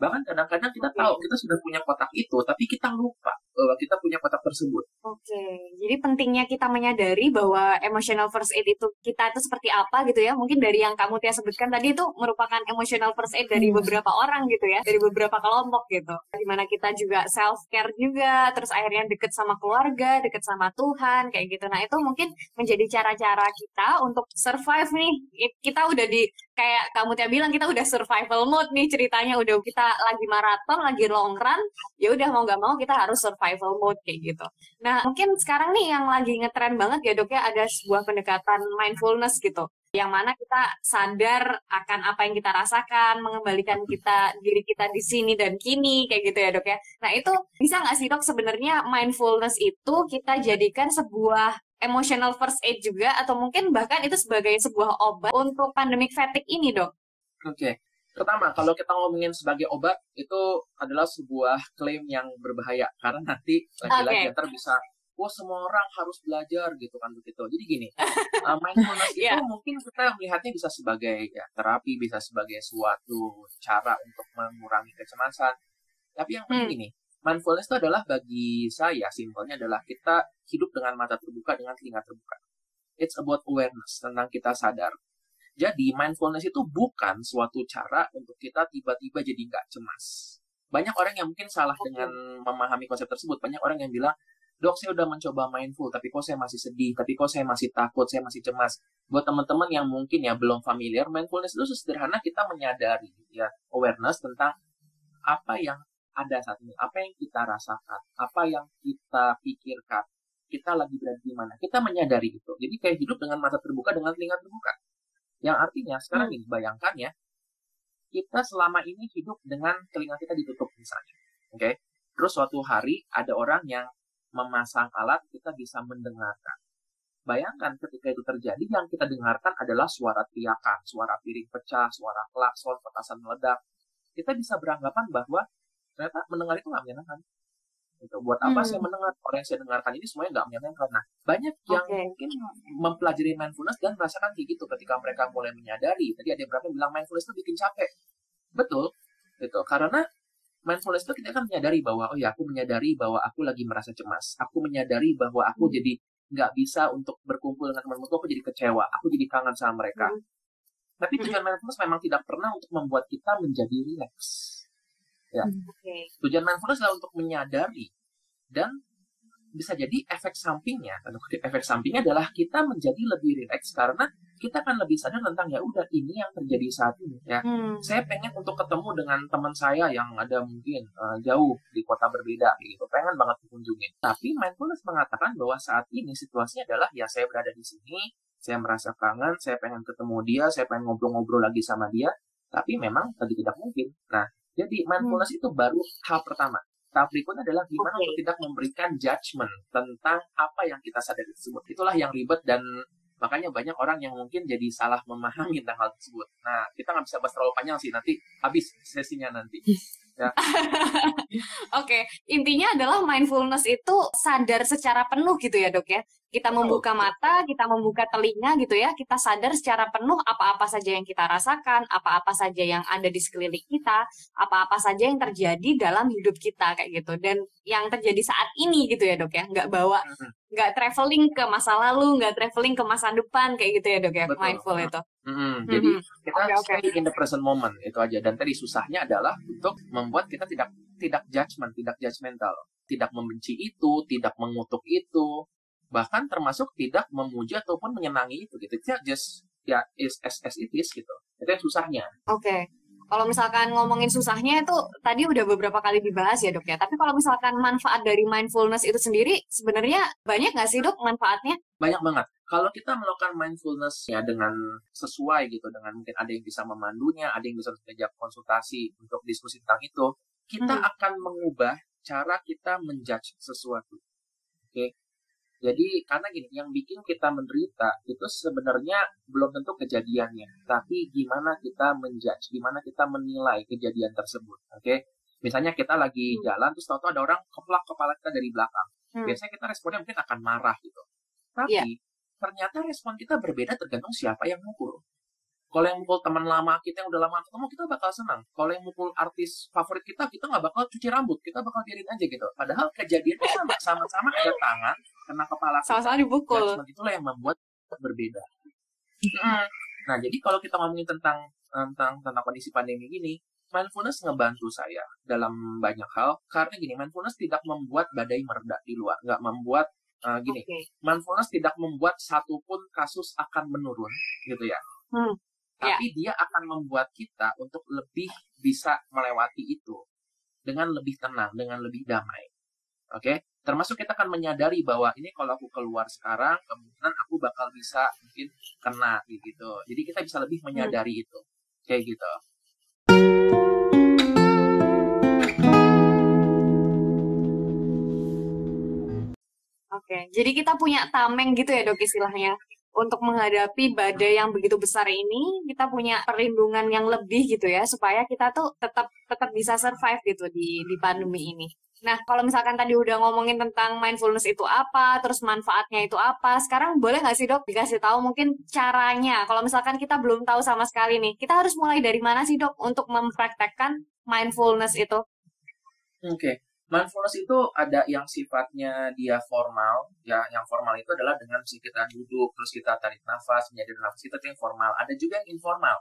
A: Bahkan kadang-kadang kita tahu kita sudah punya kotak itu, tapi kita lupa bahwa kita punya kotak tersebut.
B: Oke, okay. jadi pentingnya kita menyadari bahwa emotional first aid itu kita itu seperti apa gitu ya. Mungkin dari yang kamu Tia sebutkan tadi itu merupakan emotional first aid dari hmm. beberapa orang gitu ya, dari beberapa kelompok gitu. Di mana kita juga self care juga, terus akhirnya deket sama keluarga, deket sama Tuhan kayak gitu. Nah itu mungkin menjadi cara-cara kita untuk survive nih. Kita udah di kayak kamu Tia bilang kita udah survival mode nih ceritanya udah kita lagi maraton, lagi long run, ya udah mau nggak mau kita harus survival mode kayak gitu. Nah, mungkin sekarang nih yang lagi ngetren banget ya dok ya ada sebuah pendekatan mindfulness gitu. Yang mana kita sadar akan apa yang kita rasakan, mengembalikan kita diri kita di sini dan kini kayak gitu ya dok ya. Nah itu bisa nggak sih dok sebenarnya mindfulness itu kita jadikan sebuah emotional first aid juga atau mungkin bahkan itu sebagai sebuah obat untuk pandemic fatigue ini dok?
A: Oke, okay. Pertama, kalau kita ngomongin sebagai obat itu adalah sebuah klaim yang berbahaya karena nanti lagi-lagi okay. bisa wah semua orang harus belajar gitu kan begitu. Jadi gini, uh, mindfulness yeah. itu mungkin kita melihatnya bisa sebagai ya terapi, bisa sebagai suatu cara untuk mengurangi kecemasan. Tapi yang penting hmm. ini, mindfulness itu adalah bagi saya simpelnya adalah kita hidup dengan mata terbuka, dengan telinga terbuka. It's about awareness tentang kita sadar jadi mindfulness itu bukan suatu cara untuk kita tiba-tiba jadi nggak cemas. Banyak orang yang mungkin salah dengan memahami konsep tersebut. Banyak orang yang bilang dok saya udah mencoba mindful tapi kok saya masih sedih tapi kok saya masih takut saya masih cemas buat teman-teman yang mungkin ya belum familiar mindfulness itu sederhana kita menyadari ya awareness tentang apa yang ada saat ini apa yang kita rasakan apa yang kita pikirkan kita lagi berada di mana kita menyadari itu jadi kayak hidup dengan mata terbuka dengan telinga terbuka yang artinya sekarang hmm. ini bayangkan ya kita selama ini hidup dengan telinga kita ditutup misalnya oke okay? terus suatu hari ada orang yang memasang alat, kita bisa mendengarkan. Bayangkan ketika itu terjadi, yang kita dengarkan adalah suara teriakan, suara piring pecah, suara klakson, petasan meledak. Kita bisa beranggapan bahwa ternyata mendengar itu nggak menyenangkan. Itu buat apa hmm. saya mendengar? Orang yang saya dengarkan ini semuanya nggak menyenangkan. Nah, banyak yang okay. mungkin mempelajari mindfulness dan merasakan kayak gitu ketika mereka mulai menyadari. Tadi ada beberapa yang bilang mindfulness itu bikin capek. Betul, itu karena mindfulness itu kita kan menyadari bahwa oh ya aku menyadari bahwa aku lagi merasa cemas aku menyadari bahwa aku hmm. jadi nggak bisa untuk berkumpul dengan teman-temanku aku jadi kecewa aku jadi kangen sama mereka hmm. tapi hmm. tujuan mindfulness memang tidak pernah untuk membuat kita menjadi rileks ya hmm. okay. tujuan mindfulness adalah untuk menyadari dan bisa jadi efek sampingnya, efek sampingnya adalah kita menjadi lebih rileks karena kita akan lebih sadar tentang ya udah ini yang terjadi saat ini ya. Hmm. Saya pengen untuk ketemu dengan teman saya yang ada mungkin uh, jauh di kota berbeda gitu, pengen banget dikunjungi. Tapi mindfulness mengatakan bahwa saat ini situasinya adalah ya saya berada di sini, saya merasa kangen, saya pengen ketemu dia, saya pengen ngobrol-ngobrol lagi sama dia, tapi memang tadi tidak mungkin. Nah, jadi mindfulness hmm. itu baru hal pertama tahap berikutnya adalah gimana okay. untuk tidak memberikan judgement tentang apa yang kita sadari tersebut. Itulah yang ribet dan makanya banyak orang yang mungkin jadi salah memahami tentang hal tersebut. Nah, kita nggak bisa bahas terlalu panjang sih, nanti habis sesinya nanti. Ya.
B: Oke, okay. intinya adalah mindfulness itu sadar secara penuh gitu ya dok ya. Kita membuka mata, kita membuka telinga gitu ya. Kita sadar secara penuh apa-apa saja yang kita rasakan, apa-apa saja yang ada di sekeliling kita, apa-apa saja yang terjadi dalam hidup kita kayak gitu. Dan yang terjadi saat ini gitu ya dok ya. Nggak bawa, nggak traveling ke masa lalu, nggak traveling ke masa depan kayak gitu ya dok ya. Betul. Mindful itu.
A: Mm-hmm. Jadi kita okay, okay. stay in the present moment itu aja. Dan tadi susahnya adalah untuk membuat kita tidak tidak judgment, tidak judgmental, tidak membenci itu, tidak mengutuk itu, bahkan termasuk tidak memuji ataupun menyenangi itu gitu. Itu just ya is as, as it is gitu. Itu yang susahnya.
B: Oke. Okay. kalau misalkan ngomongin susahnya itu tadi udah beberapa kali dibahas ya dok ya. Tapi kalau misalkan manfaat dari mindfulness itu sendiri sebenarnya banyak nggak sih dok manfaatnya?
A: Banyak banget. Kalau kita melakukan mindfulness ya dengan sesuai gitu dengan mungkin ada yang bisa memandunya ada yang bisa diajak konsultasi untuk diskusi tentang itu kita hmm. akan mengubah cara kita menjudge sesuatu. Oke? okay? Jadi karena gini, yang bikin kita menderita itu sebenarnya belum tentu kejadiannya, tapi gimana kita menjudge, gimana kita menilai kejadian tersebut. Oke, okay? misalnya kita lagi hmm. jalan terus tahu-tahu ada orang keplak kepala kita dari belakang. Hmm. Biasanya kita responnya mungkin akan marah gitu. Tapi yeah. ternyata respon kita berbeda tergantung siapa yang mukul. Kalau yang mukul teman lama kita yang udah lama ketemu, kita bakal senang. Kalau yang mukul artis favorit kita, kita nggak bakal cuci rambut. Kita bakal biarin aja gitu. Padahal kejadiannya sama. Sama-sama ada tangan, kena kepala.
B: Sama-sama dipukul.
A: Nah, itulah yang membuat berbeda. Nah, jadi kalau kita ngomongin tentang tentang tentang kondisi pandemi gini, mindfulness ngebantu saya dalam banyak hal. Karena gini, mindfulness tidak membuat badai mereda di luar. Nggak membuat uh, gini, okay. mindfulness tidak membuat satupun kasus akan menurun, gitu ya. Hmm. Ya. tapi yeah. dia akan membuat kita untuk lebih bisa melewati itu dengan lebih tenang, dengan lebih damai. Oke, okay? termasuk kita akan menyadari bahwa ini kalau aku keluar sekarang, kemungkinan aku bakal bisa mungkin kena gitu. Jadi kita bisa lebih menyadari hmm. itu, kayak gitu.
B: Oke, jadi kita punya tameng gitu ya dok istilahnya untuk menghadapi badai yang begitu besar ini kita punya perlindungan yang lebih gitu ya supaya kita tuh tetap tetap bisa survive gitu di di pandemi ini. Nah, kalau misalkan tadi udah ngomongin tentang mindfulness itu apa, terus manfaatnya itu apa, sekarang boleh nggak sih dok dikasih tahu mungkin caranya? Kalau misalkan kita belum tahu sama sekali nih, kita harus mulai dari mana sih dok untuk mempraktekkan mindfulness itu?
A: Oke, okay mindfulness itu ada yang sifatnya dia formal ya yang formal itu adalah dengan kita duduk terus kita tarik nafas menjadi nafas kita itu yang formal ada juga yang informal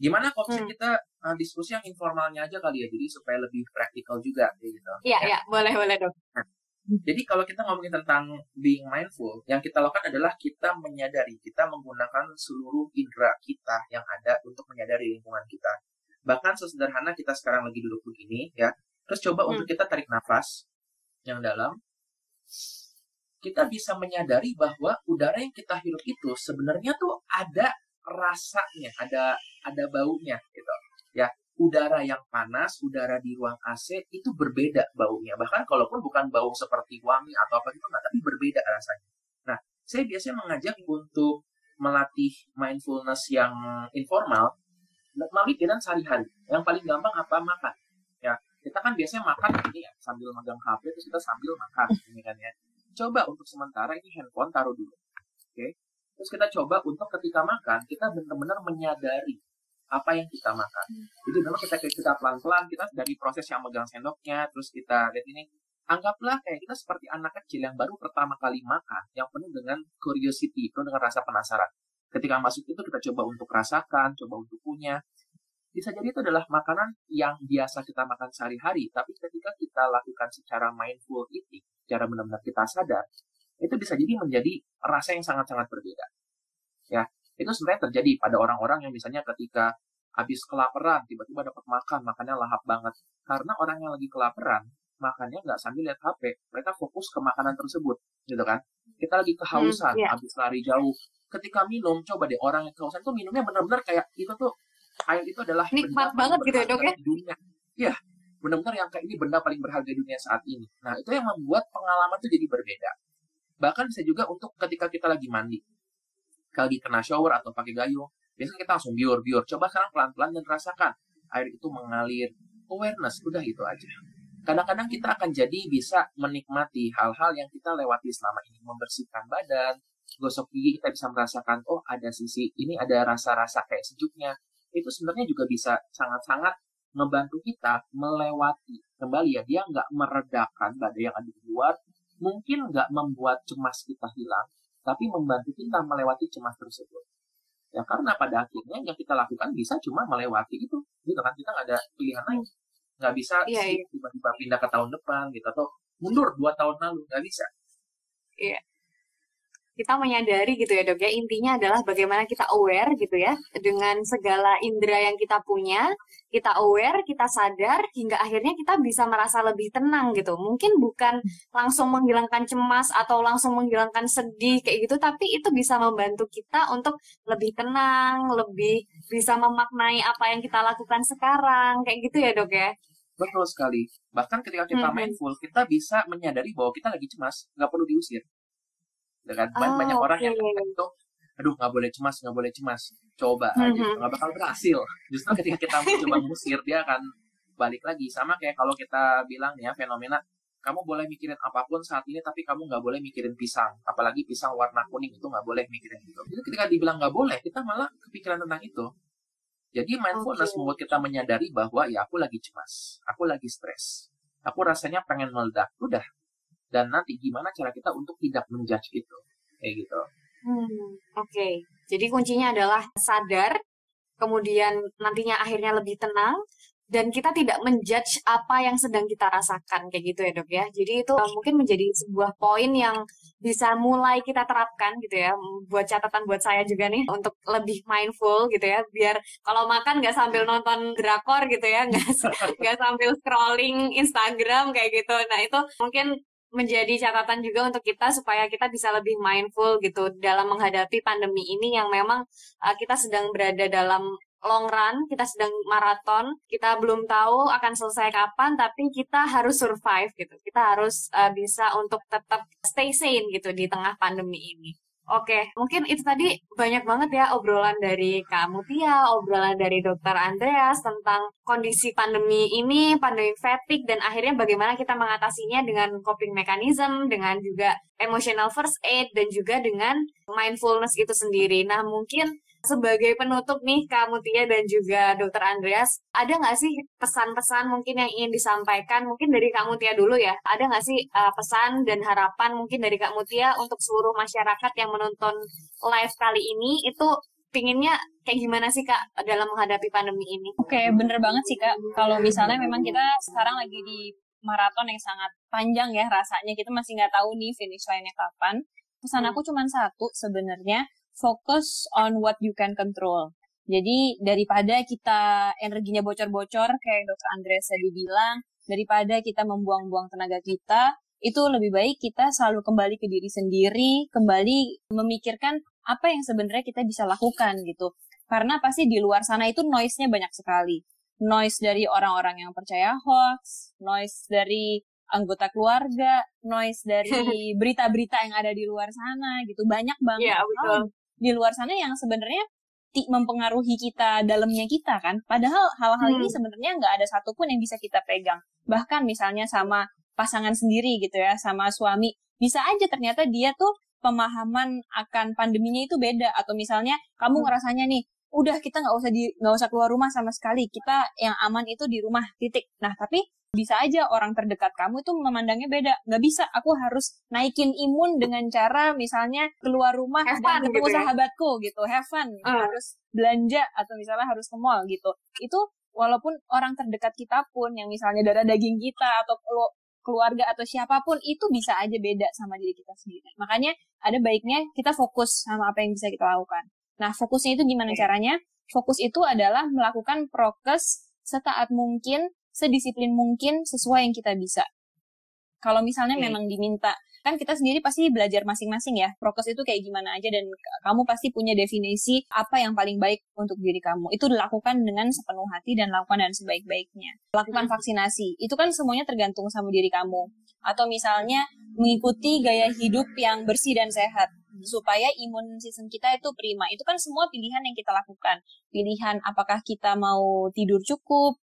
A: gimana kalau hmm. kita uh, diskusi yang informalnya aja kali ya jadi supaya lebih praktikal juga
B: gitu iya ya. iya boleh boleh dok
A: nah, Jadi kalau kita ngomongin tentang being mindful, yang kita lakukan adalah kita menyadari, kita menggunakan seluruh indera kita yang ada untuk menyadari lingkungan kita. Bahkan sesederhana kita sekarang lagi duduk begini ya, terus coba hmm. untuk kita tarik nafas yang dalam, kita bisa menyadari bahwa udara yang kita hirup itu sebenarnya tuh ada rasanya, ada ada baunya gitu. Ya, udara yang panas, udara di ruang AC itu berbeda baunya. Bahkan kalaupun bukan bau seperti wangi atau apa gitu, tapi berbeda rasanya. Nah, saya biasanya mengajak untuk melatih mindfulness yang informal melalui kegiatan sehari-hari. Yang paling gampang apa? Makan. Kita kan biasanya makan ini ya, sambil megang HP, terus kita sambil makan, ini kan ya coba untuk sementara ini handphone taruh dulu. Oke. Okay? Terus kita coba untuk ketika makan, kita benar-benar menyadari apa yang kita makan. Hmm. Jadi memang kita kita pelan-pelan, kita dari proses yang megang sendoknya, terus kita lihat ini, anggaplah kayak kita seperti anak kecil yang baru pertama kali makan, yang penuh dengan curiosity, penuh dengan rasa penasaran. Ketika masuk itu kita coba untuk rasakan, coba untuk punya. Bisa jadi itu adalah makanan yang biasa kita makan sehari-hari, tapi ketika kita lakukan secara mindful eating, secara benar-benar kita sadar, itu bisa jadi menjadi rasa yang sangat-sangat berbeda. Ya, itu sebenarnya terjadi pada orang-orang yang misalnya ketika habis kelaparan, tiba-tiba dapat makan, makannya lahap banget. Karena orang yang lagi kelaparan, makannya nggak sambil lihat HP, mereka fokus ke makanan tersebut, gitu kan? Kita lagi kehausan, hmm, yeah. habis lari jauh. Ketika minum, coba deh orang yang kehausan itu minumnya benar-benar kayak itu tuh air itu adalah
B: nikmat banget gitu ya dok ya?
A: Dunia. Iya, benar-benar yang kayak ini benda paling berharga di dunia saat ini. Nah, itu yang membuat pengalaman itu jadi berbeda. Bahkan bisa juga untuk ketika kita lagi mandi. Lagi kena shower atau pakai gayung, biasanya kita langsung biur-biur. Coba sekarang pelan-pelan dan rasakan. Air itu mengalir. Awareness, udah itu aja. Kadang-kadang kita akan jadi bisa menikmati hal-hal yang kita lewati selama ini. Membersihkan badan, gosok gigi, kita bisa merasakan, oh ada sisi, ini ada rasa-rasa kayak sejuknya. Itu sebenarnya juga bisa sangat-sangat ngebantu kita melewati kembali ya. Dia nggak meredakan badai yang ada di luar mungkin nggak membuat cemas kita hilang tapi membantu kita melewati cemas tersebut. Ya karena pada akhirnya yang kita lakukan bisa cuma melewati itu. Gitu kan kita nggak ada pilihan lain. Nggak bisa iya, iya. tiba-tiba pindah ke tahun depan gitu atau mundur dua tahun lalu. Nggak bisa.
B: Iya kita menyadari gitu ya dok ya. Intinya adalah bagaimana kita aware gitu ya dengan segala indera yang kita punya kita aware kita sadar hingga akhirnya kita bisa merasa lebih tenang gitu. Mungkin bukan langsung menghilangkan cemas atau langsung menghilangkan sedih kayak gitu tapi itu bisa membantu kita untuk lebih tenang lebih bisa memaknai apa yang kita lakukan sekarang kayak gitu ya dok ya.
A: Betul sekali. Bahkan ketika kita hmm. mindful kita bisa menyadari bahwa kita lagi cemas nggak perlu diusir dengan oh, banyak orang okay. yang itu aduh nggak boleh cemas nggak boleh cemas coba mm -hmm. aja mm-hmm. nggak bakal berhasil justru ketika kita mencoba musir dia akan balik lagi sama kayak kalau kita bilang ya fenomena kamu boleh mikirin apa pun saat ini tapi kamu nggak boleh mikirin pisang apalagi pisang warna kuning itu nggak boleh mikirin gitu jadi ketika dibilang nggak boleh kita malah kepikiran tentang itu jadi mindfulness okay. membuat kita menyadari bahwa ya aku lagi cemas aku lagi stres aku rasanya pengen meledak udah dan nanti gimana cara kita untuk tidak menjudge itu kayak gitu.
B: Hmm, Oke, okay. jadi kuncinya adalah sadar, kemudian nantinya akhirnya lebih tenang, dan kita tidak menjudge apa yang sedang kita rasakan kayak gitu ya dok ya. Jadi itu uh, mungkin menjadi sebuah poin yang bisa mulai kita terapkan gitu ya. Buat catatan buat saya juga nih untuk lebih mindful gitu ya. Biar kalau makan nggak sambil nonton drakor gitu ya, nggak sambil scrolling Instagram kayak gitu. Nah itu mungkin menjadi catatan juga untuk kita supaya kita bisa lebih mindful gitu dalam menghadapi pandemi ini yang memang uh, kita sedang berada dalam long run, kita sedang maraton, kita belum tahu akan selesai kapan, tapi kita harus survive gitu. Kita harus uh, bisa untuk tetap stay sane gitu di tengah pandemi ini. Oke, mungkin itu tadi banyak banget ya obrolan dari Kak Mutia, obrolan dari Dokter Andreas tentang kondisi pandemi ini, pandemi fatigue, dan akhirnya bagaimana kita mengatasinya dengan coping mechanism, dengan juga emotional first aid, dan juga dengan mindfulness itu sendiri. Nah, mungkin sebagai penutup nih Kak Mutia dan juga Dokter Andreas, ada nggak sih pesan-pesan mungkin yang ingin disampaikan? Mungkin dari Kak Mutia dulu ya. Ada nggak sih uh, pesan dan harapan mungkin dari Kak Mutia untuk seluruh masyarakat yang menonton live kali ini itu pinginnya kayak gimana sih Kak dalam menghadapi pandemi ini?
D: Oke, okay, bener banget sih Kak. Kalau misalnya memang kita sekarang lagi di maraton yang sangat panjang ya rasanya. Kita masih nggak tahu nih finish line-nya kapan. Pesan
B: Hmm.
D: aku cuma satu sebenarnya, focus on what you can control. Jadi daripada kita energinya bocor-bocor kayak Dr. Andreas tadi bilang, daripada kita membuang-buang tenaga kita, itu lebih baik kita selalu kembali ke diri sendiri, kembali memikirkan apa yang sebenarnya kita bisa lakukan gitu. Karena pasti di luar sana itu noise-nya banyak sekali. Noise dari orang-orang yang percaya hoax, noise dari anggota keluarga, noise dari berita-berita yang ada di luar sana gitu. Banyak banget
B: Iya,
D: hal
B: betul.
D: Di luar sana yang sebenarnya mempengaruhi kita dalamnya kita kan. Padahal hal-hal ini
B: Hmm.
D: sebenarnya nggak ada satupun yang bisa kita pegang. Bahkan misalnya sama pasangan sendiri gitu ya, sama suami. Bisa aja ternyata dia tuh pemahaman akan pandeminya itu beda. Atau misalnya kamu
B: Hmm.
D: ngerasanya nih, udah kita nggak usah di nggak usah keluar rumah sama sekali. Kita yang aman itu di rumah titik. Nah tapi bisa aja orang terdekat kamu itu memandangnya beda. Nggak bisa, aku harus naikin imun dengan cara misalnya keluar rumah
B: Have
D: dan ketemu
B: gitu ya.
D: sahabatku gitu, have fun,
B: Hmm.
D: harus belanja atau misalnya harus ke mall gitu. Itu walaupun orang terdekat kita pun yang misalnya darah daging kita atau kelu- keluarga atau siapa pun itu bisa aja beda sama diri kita sendiri. Makanya ada baiknya kita fokus sama apa yang bisa kita lakukan. Nah, fokusnya itu gimana caranya? Fokus itu adalah melakukan prokes setaat mungkin, sedisiplin mungkin sesuai yang kita bisa. Kalau misalnya
B: Oke.
D: memang diminta, kan kita sendiri pasti belajar masing-masing ya. Prokes itu kayak gimana aja dan kamu pasti punya definisi apa yang paling baik untuk diri kamu. Itu dilakukan dengan sepenuh hati dan lakukan dengan sebaik-baiknya. Lakukan
B: Hmm.
D: vaksinasi. Itu kan semuanya tergantung sama diri kamu. Atau misalnya mengikuti gaya hidup yang bersih dan sehat supaya imun sistem kita itu prima. Itu kan semua pilihan yang kita lakukan. Pilihan apakah kita mau tidur cukup,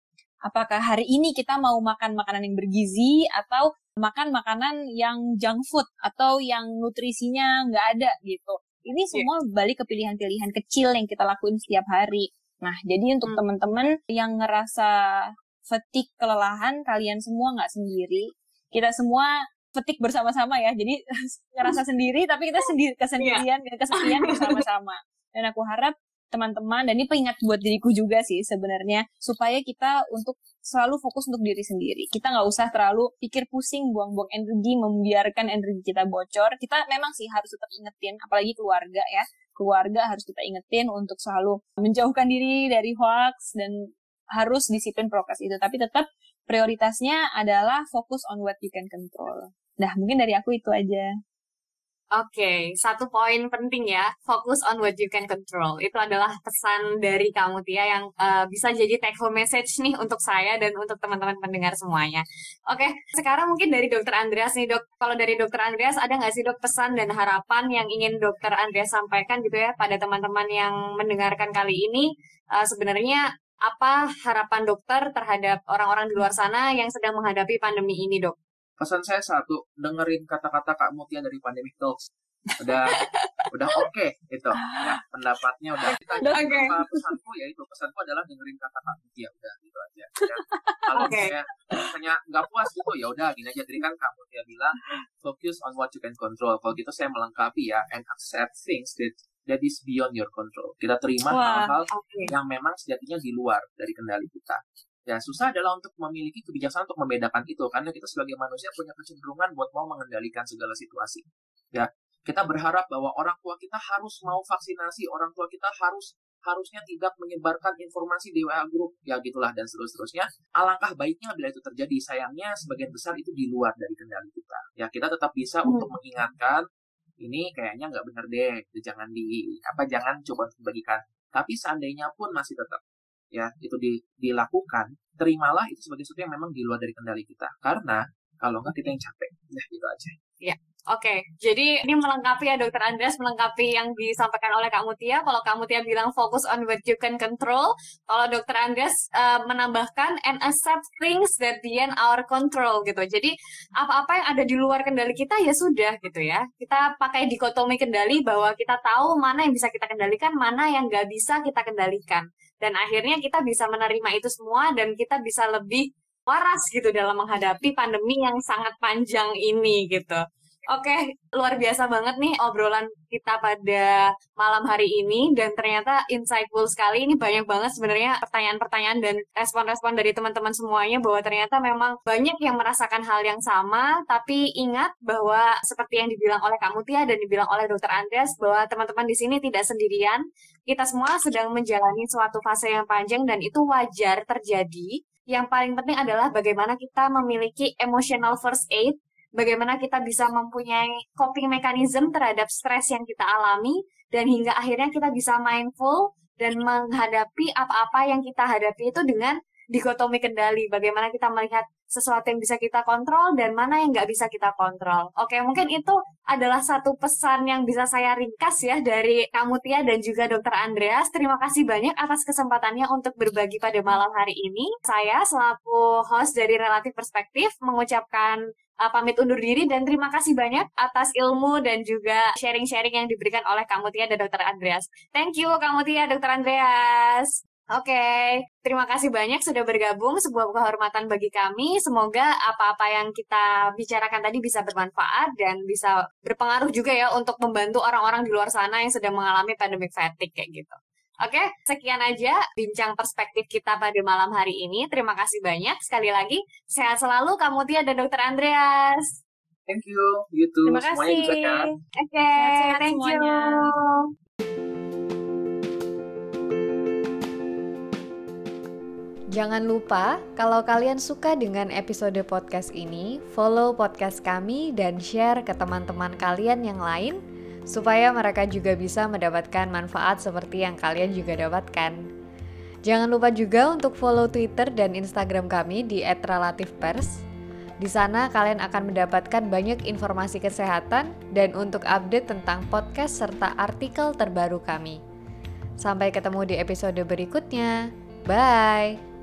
D: apakah hari ini kita mau makan makanan yang bergizi atau makan makanan yang junk food atau yang nutrisinya nggak ada gitu. Ini semua balik ke pilihan-pilihan kecil yang kita lakuin setiap hari. Nah, jadi untuk
B: Hmm.
D: teman-teman yang ngerasa fatigue kelelahan, kalian semua nggak sendiri. Kita semua fatigue bersama-sama ya. Jadi ngerasa sendiri, tapi kita sendiri kesendirian, kesepian bersama-sama. Dan aku harap teman-teman dan ini pengingat buat diriku juga sih sebenarnya supaya kita untuk selalu fokus untuk diri sendiri. Kita nggak usah terlalu pikir pusing buang-buang energi membiarkan energi kita bocor. Kita memang sih harus tetap ingetin apalagi keluarga ya. Keluarga harus kita ingetin untuk selalu menjauhkan diri dari hoax dan harus disiplin prokes itu. Tapi tetap prioritasnya adalah fokus on what you can control nah mungkin dari aku itu aja
B: Oke, satu poin penting ya, fokus on what you can control. Itu adalah pesan dari kamu Tia yang uh, bisa jadi take home message nih untuk saya dan untuk teman-teman pendengar semuanya. Oke, sekarang mungkin dari Dokter Andreas nih dok. Kalau dari Dokter Andreas ada nggak sih dok pesan dan harapan yang ingin Dokter Andreas sampaikan gitu ya pada teman-teman yang mendengarkan kali ini? Uh, sebenarnya apa harapan dokter terhadap orang-orang di luar sana yang sedang menghadapi pandemi ini dok?
A: Pesan saya satu dengerin kata-kata Kak Mutia dari Pandemic Talks udah udah oke gitu ya pendapatnya udah kita
B: Oke.
A: apa pesanku ya itu pesanku adalah dengerin kata Kak Mutia udah gitu aja ya. kalau
B: Oke.
A: saya misalnya nggak puas gitu ya udah gini aja tadi kan Kak Mutia bilang focus on what you can control kalau gitu saya melengkapi ya and accept things that that is beyond your control kita terima hal-hal
B: Oke.
A: yang memang sejatinya di luar dari kendali kita. Ya, susah adalah untuk memiliki kebijaksanaan untuk membedakan itu karena kita sebagai manusia punya kecenderungan buat mau mengendalikan segala situasi. Ya, kita berharap bahwa orang tua kita harus mau vaksinasi, orang tua kita harus harusnya tidak menyebarkan informasi di WA grup, ya gitulah dan seterusnya. Alangkah baiknya bila itu terjadi, sayangnya sebagian besar itu di luar dari kendali kita. Ya, kita tetap bisa
B: Hmm.
A: untuk mengingatkan ini kayaknya nggak benar deh, jangan di apa jangan coba dibagikan. Tapi seandainya pun masih tetap ya itu di, dilakukan, terimalah itu sebagai sesuatu yang memang di luar dari kendali kita. Karena kalau nggak kita yang capek, ya gitu aja.
B: Oke, jadi ini melengkapi ya Dokter Andreas melengkapi yang disampaikan oleh Kak Mutia. Kalau Kak Mutia bilang fokus on what you can control, kalau Dokter Andreas eh, menambahkan and accept things that beyond our control gitu. Jadi apa-apa yang ada di luar kendali kita ya sudah gitu ya. Kita pakai dikotomi kendali bahwa kita tahu mana yang bisa kita kendalikan, mana yang nggak bisa kita kendalikan. Dan akhirnya kita bisa menerima itu semua dan kita bisa lebih waras gitu dalam menghadapi pandemi yang sangat panjang ini gitu. Oke, luar biasa banget nih obrolan kita pada malam hari ini dan ternyata insightful sekali. Ini banyak banget sebenarnya pertanyaan-pertanyaan dan respon-respon dari teman-teman semuanya bahwa ternyata memang banyak yang merasakan hal yang sama. Tapi ingat bahwa seperti yang dibilang oleh Kak Mutia dan dibilang oleh Dokter Andreas bahwa teman-teman di sini tidak sendirian. Kita semua sedang menjalani suatu fase yang panjang dan itu wajar terjadi. Yang paling penting adalah bagaimana kita memiliki emotional first aid bagaimana kita bisa mempunyai coping mechanism terhadap stres yang kita alami dan hingga akhirnya kita bisa mindful dan menghadapi apa-apa yang kita hadapi itu dengan dikotomi kendali. Bagaimana kita melihat sesuatu yang bisa kita kontrol dan mana yang nggak bisa kita kontrol. Oke, mungkin itu adalah satu pesan yang bisa saya ringkas ya dari kamu Tia dan juga Dokter Andreas. Terima kasih banyak atas kesempatannya untuk berbagi pada malam hari ini. Saya selaku host dari Relatif Perspektif mengucapkan uh, pamit undur diri dan terima kasih banyak atas ilmu dan juga sharing-sharing yang diberikan oleh Kamu Tia dan Dokter Andreas. Thank you Kamu Tia, Dokter Andreas. Oke, okay. terima kasih banyak sudah bergabung. Sebuah kehormatan bagi kami. Semoga apa-apa yang kita bicarakan tadi bisa bermanfaat dan bisa berpengaruh juga ya untuk membantu orang-orang di luar sana yang sedang mengalami pandemic fatigue kayak gitu. Oke, okay, sekian aja bincang perspektif kita pada malam hari ini. Terima kasih banyak. Sekali lagi, sehat selalu kamu Tia dan Dokter Andreas.
A: Thank you, you too.
B: Terima kasih. Oke, okay, thank semuanya. you.
C: Jangan lupa, kalau kalian suka dengan episode podcast ini, follow podcast kami dan share ke teman-teman kalian yang lain, supaya mereka juga bisa mendapatkan manfaat seperti yang kalian juga dapatkan. Jangan lupa juga untuk follow Twitter dan Instagram kami di @relativepers. Di sana kalian akan mendapatkan banyak informasi kesehatan dan untuk update tentang podcast serta artikel terbaru kami. Sampai ketemu di episode berikutnya. Bye.